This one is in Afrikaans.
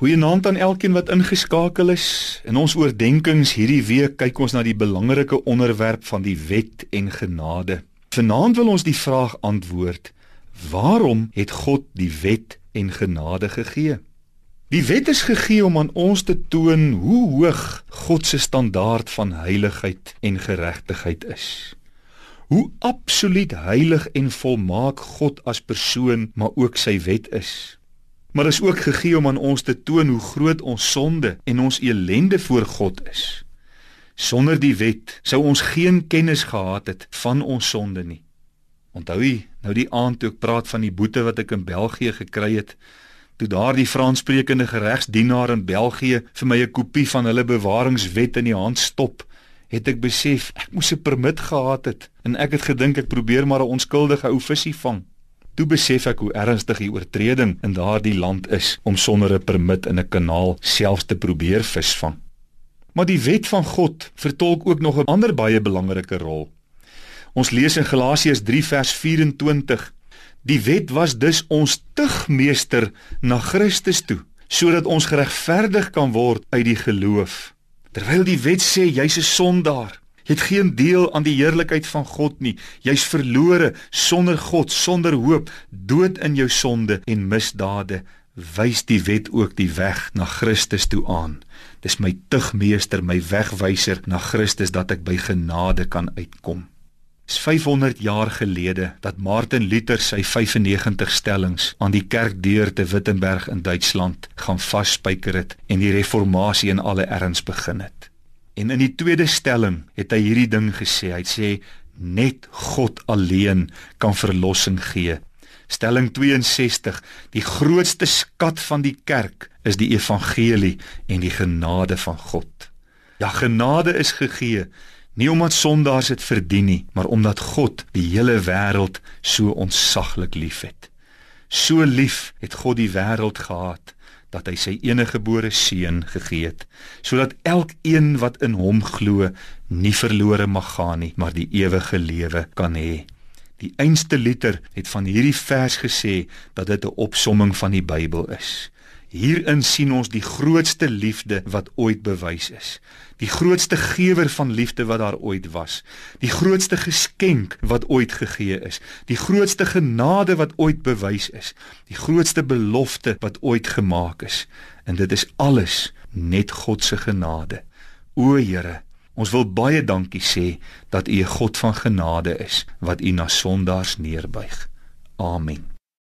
Goeienaand aan elkeen wat ingeskakel is. In ons oordeenkings hierdie week kyk ons na die belangrike onderwerp van die wet en genade. Vanaand wil ons die vraag antwoord: Waarom het God die wet en genade gegee? Die wet is gegee om aan ons te toon hoe hoog God se standaard van heiligheid en geregtigheid is. Hoe absoluut heilig en volmaak God as persoon, maar ook sy wet is. Maar is ook gegee om aan ons te toon hoe groot ons sonde en ons elende voor God is. Sonder die wet sou ons geen kennis gehad het van ons sonde nie. Onthou jy nou die aand toe ek praat van die boete wat ek in België gekry het, toe daardie Franssprekende geregsdienaar in België vir my 'n kopie van hulle bewaringswet in die hand stop, het ek besef ek moes 'n permit gehad het en ek het gedink ek probeer maar 'n onskuldige ou visie vang. Toe besef ek hoe ernstig die oortreding in daardie land is om sonder 'n permit in 'n kanaal selfs te probeer visvang. Maar die wet van God vertolk ook nog 'n ander baie belangrike rol. Ons lees in Galasiërs 3 vers 24: Die wet was dus ons tugmeester na Christus toe, sodat ons geregverdig kan word uit die geloof. Terwyl die wet sê jy's 'n sondaar, het geen deel aan die heerlikheid van God nie. Jy's verlore sonder God, sonder hoop, dood in jou sonde en misdade. Wys die wet ook die weg na Christus toe aan. Dis my tugmeester, my wegwyser na Christus dat ek by genade kan uitkom. Dis 500 jaar gelede dat Martin Luther sy 95 stellings aan die kerkdeur te Wittenberg in Duitsland gaan vasspyker het en die reformatie in alle erns begin het. En in die tweede stelling het hy hierdie ding gesê. Hy sê net God alleen kan verlossing gee. Stelling 62: Die grootste skat van die kerk is die evangelie en die genade van God. Ja, genade is gegee nie omdat sondaars dit verdien nie, maar omdat God die hele wêreld so ontsaglik liefhet. So lief het God die wêreld gehad dat hy sy eniggebore seun gegee het sodat elkeen wat in hom glo nie verlore mag gaan nie maar die ewige lewe kan hê. Die einste liter het van hierdie vers gesê dat dit 'n opsomming van die Bybel is. Hierin sien ons die grootste liefde wat ooit bewys is. Die grootste gewer van liefde wat daar ooit was. Die grootste geskenk wat ooit gegee is. Die grootste genade wat ooit bewys is. Die grootste belofte wat ooit gemaak is. En dit is alles net God se genade. O Here, ons wil baie dankie sê dat U 'n God van genade is wat U na sondaars neerbuig. Amen.